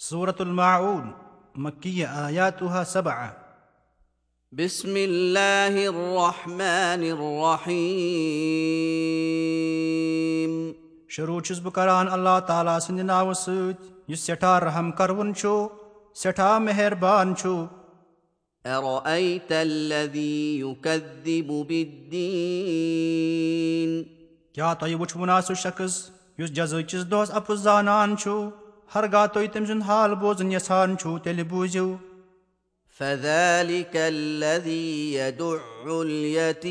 سورة الماعون مكية آياتها سبعة بسم الله الرحمن الرحيم شروع چھُس بہٕ کران اللہ تعالیٰ سٕنٛدِ ناوٕ سۭتۍ یُس سٮ۪ٹھاہ رحم کروُن چھُ سٮ۪ٹھاہ مہربان چھُ أرأيت الذي يكذب بالدين کیٛاہ تۄہہِ وٕچھوُنا سُہ شخص یُس جزٲکِس دۄہس اَپُز زانان چھُ ہرگاہ تُہۍ تٔمۍ سُنٛد حال بوزُن یژھان چھُو تیٚلہِ بوٗزِو فذلك الذي يدع اليتيم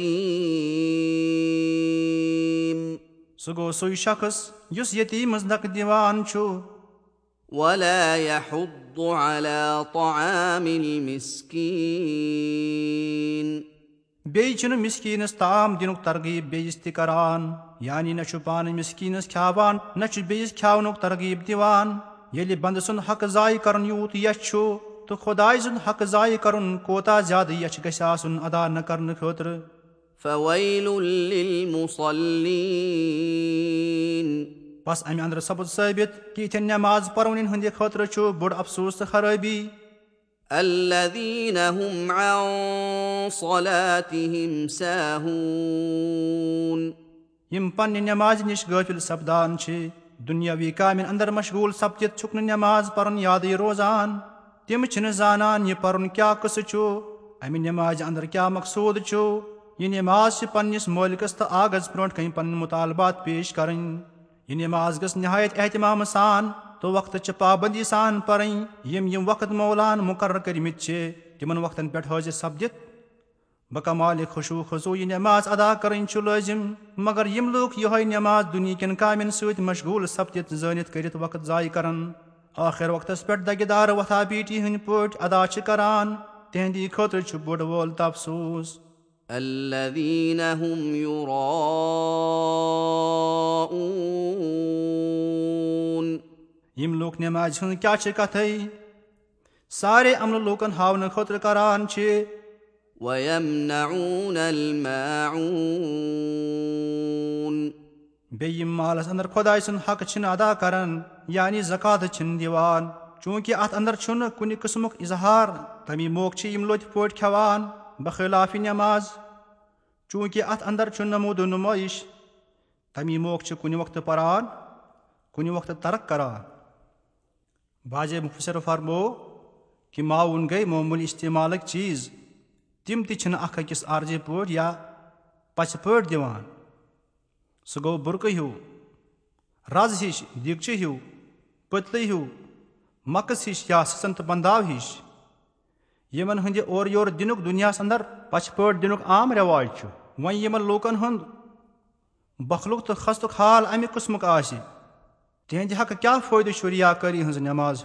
سُہ گوٚو سُے شخص یُس یتیٖمس نکہٕ دِوان چھُ ولا يحض على طعام المسكين بیٚیہِ چھُنہٕ مِسکیٖنس تام دِنُک ترغیب بیٚیِس تہِ کران یعنی نہ چھُ پانہٕ مِسکیٖنس کھٮ۪وان نہ چھُ بیٚیِس کھٮ۪ونُک ترغیب دِوان ییٚلہِ بنٛدٕ سُنٛد حق ضایہِ کرُن یوٗت یژھ چھُ تہٕ خۄداے سُنٛد حق ضایہِ کرُن کوتاہ زیادٕ یژھ گژھِ آسُن ادا نہ کرنہٕ خٲطرٕ بس امہِ اندرٕ سپُد ثٲبت کہِ یِتھٮ۪ن نٮ۪ماز پرونٮ۪ن ہٕنٛدِ خٲطرٕ چھُ بوٚڑ افسوٗس تہٕ خرٲبی یِم پننہِ نٮ۪مازِ نِش غٲفِل سپدان چھِ دُنیاوی کامٮ۪ن اندر مشغوٗل سپدِتھ چھُکھ نہٕ نٮ۪ماز پرُن یادٕے روزان. تِم چھِنہٕ زانان یہِ پرُن کیاہ قٕصہٕ چھُ امہِ نٮ۪مازِ انٛدر کیاہ مقصوٗد چھُ یہِ نٮ۪ماز چھِ پننِس مٲلکس تہٕ آغز برونٛٹھ کنہِ پنٕنۍ مُطالبات پیش کرٕنۍ یہِ نٮ۪ماز گٔژھ نہایت احتِمام سان تہٕ وقتہٕ چہِ پابنٛدی سان پرٕنۍ یِم یِم وقت مولان مُقرر کٔرمٕتۍ چھِ تِمن وقتن پٮ۪ٹھ حٲضِر سپدِتھ بہٕ کمالہِ خۄشوٗ خضوٗ یہِ نٮ۪ماز ادا کرٕنۍ چھُ لٲزِم مگر یِم لُکھ یِہوے نٮ۪ماز دُنہِکٮ۪ن کامٮ۪ن سۭتۍ مشغوٗل سپدِتھ زٲنِتھ کٔرِتھ وقت ضایہِ کران ٲخِر وقتس پٮ۪ٹھ دگہِ دار وۄتھا پیٖٹی ہٕنٛدۍ پٲٹھۍ ادا چھِ کران تِہنٛدِ خٲطرٕ چھُ بوٚڑ وول يراءون یِم لوٗکھ نٮ۪مازِ ہٕنٛز کیاہ چھِ کتھے سارے عملہٕ لوٗکن ہاونہٕ خٲطرٕ کران چھِ بیٚیہِ یِم مالس انٛدر خۄداے سُنٛد حق چھِنہٕ ادا کران یعنی زکاتہٕ چھِنہٕ دِوان چوٗنٛکہِ اتھ انٛدر چھُنہٕ کُنہِ قٕسمُک اِظہار تمی موقعہٕ چھِ یِم لوٚتہِ پٲٹھۍ کھٮ۪وان بخلافی نٮ۪ماز چوٗنٛکہِ اتھ انٛدر چھُ نموٗدو نُمٲیش تمی موقعہٕ چھِ کُنہِ وقتہٕ پران کُنہِ وقتہٕ ترک کران باجے مُفصر فرمو کہِ معاوُن گٔے معموٗلی استعمالٕکۍ چیٖز تِم تہِ چھِنہٕ اکھ أکِس عرضہِ پٲٹھۍ یا پژھِ پٲٹھۍ دِوان سُہ گوٚو بُرکہٕ ہیوٗ رز ہِش دیٖگچہِ ہیوٗ پٔتلہٕ ہیوٗ مکٕس ہِش یا سٕژن تہٕ بنٛداو ہِش یِمن ہٕنٛدِ اورٕ یورٕ دِنُک دُنیاہس انٛدر پژھِ پٲٹھۍ دِنُک عام رٮ۪واج چھُ وۄنۍ یِمن لوٗکن ہُنٛد بخلُک تہٕ خستُک حال امہِ قٕسمُک آسہِ تِہنٛدِ حقہٕ کیاہ فٲیدٕ چھُ رِیا کٲری ہٕنٛز نٮ۪ماز